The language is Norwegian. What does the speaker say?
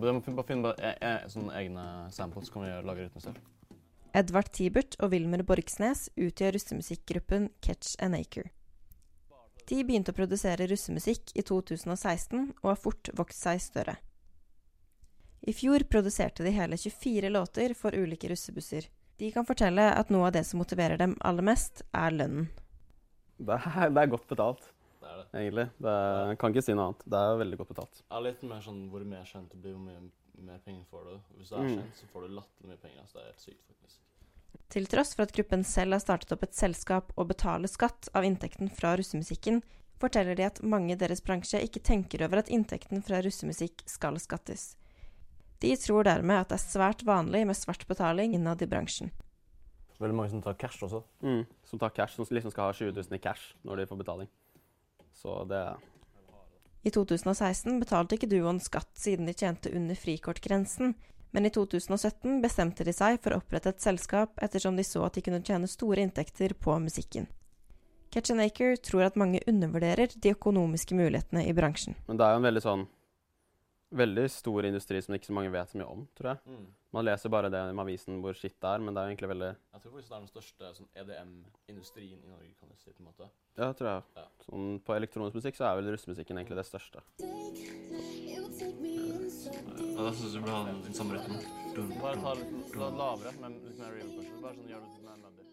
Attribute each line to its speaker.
Speaker 1: Vi må bare finne bare e e sånne egne samples, så kan vi lage rytme selv.
Speaker 2: Edvard Tibert og Wilmer Borgsnes utgjør russemusikkgruppen Catch an Acre. De begynte å produsere russemusikk i 2016 og har fort vokst seg større. I fjor produserte de hele 24 låter for ulike russebusser. De kan fortelle at noe av det som motiverer dem aller mest, er lønnen.
Speaker 3: Det er, det er godt betalt,
Speaker 1: er det.
Speaker 3: egentlig. Det er, kan ikke si noe annet. Det er veldig godt betalt.
Speaker 1: Ja, litt mer sånn hvor mer kjent du blir, hvor mye mer penger får du. Hvis du er
Speaker 3: Mm.
Speaker 1: kjent, så får du latterlig mye penger. Altså, det er helt sykt, faktisk.
Speaker 2: Til tross for at gruppen selv har startet opp et selskap og betaler skatt av inntekten fra russemusikken, forteller de at mange i deres bransje ikke tenker over at inntekten fra russemusikk skal skattes. De tror dermed at det er svært vanlig med svart betaling innad i bransjen.
Speaker 1: Veldig mange som tar cash også.
Speaker 3: Mm. Som tar cash, som liksom skal ha 20 000 i cash når de får betaling. Så det
Speaker 2: I 2016 betalte ikke duoen skatt siden de tjente under frikortgrensen, men i 2017 bestemte de seg for å opprette et selskap ettersom de så at de kunne tjene store inntekter på musikken. Catch an Acre tror at mange undervurderer de økonomiske mulighetene i bransjen.
Speaker 3: Men det er jo en veldig sånn Veldig stor industri som ikke så mange vet så mye om, tror jeg.
Speaker 1: Mm.
Speaker 3: Man leser bare det i avisen hvor shit det er, men det er jo egentlig veldig
Speaker 1: Jeg tror faktisk det er den største sånn EDM-industrien i Norge, kan du si. på en måte.
Speaker 3: Ja, tror jeg.
Speaker 1: Ja.
Speaker 3: Sånn, på elektronisk musikk så er vel russemusikken egentlig det største.
Speaker 1: Ja, da syns jeg du burde ha den, samme rytmen. Bare ta litt lavere, men litt mer real. Bare sånn, gjør det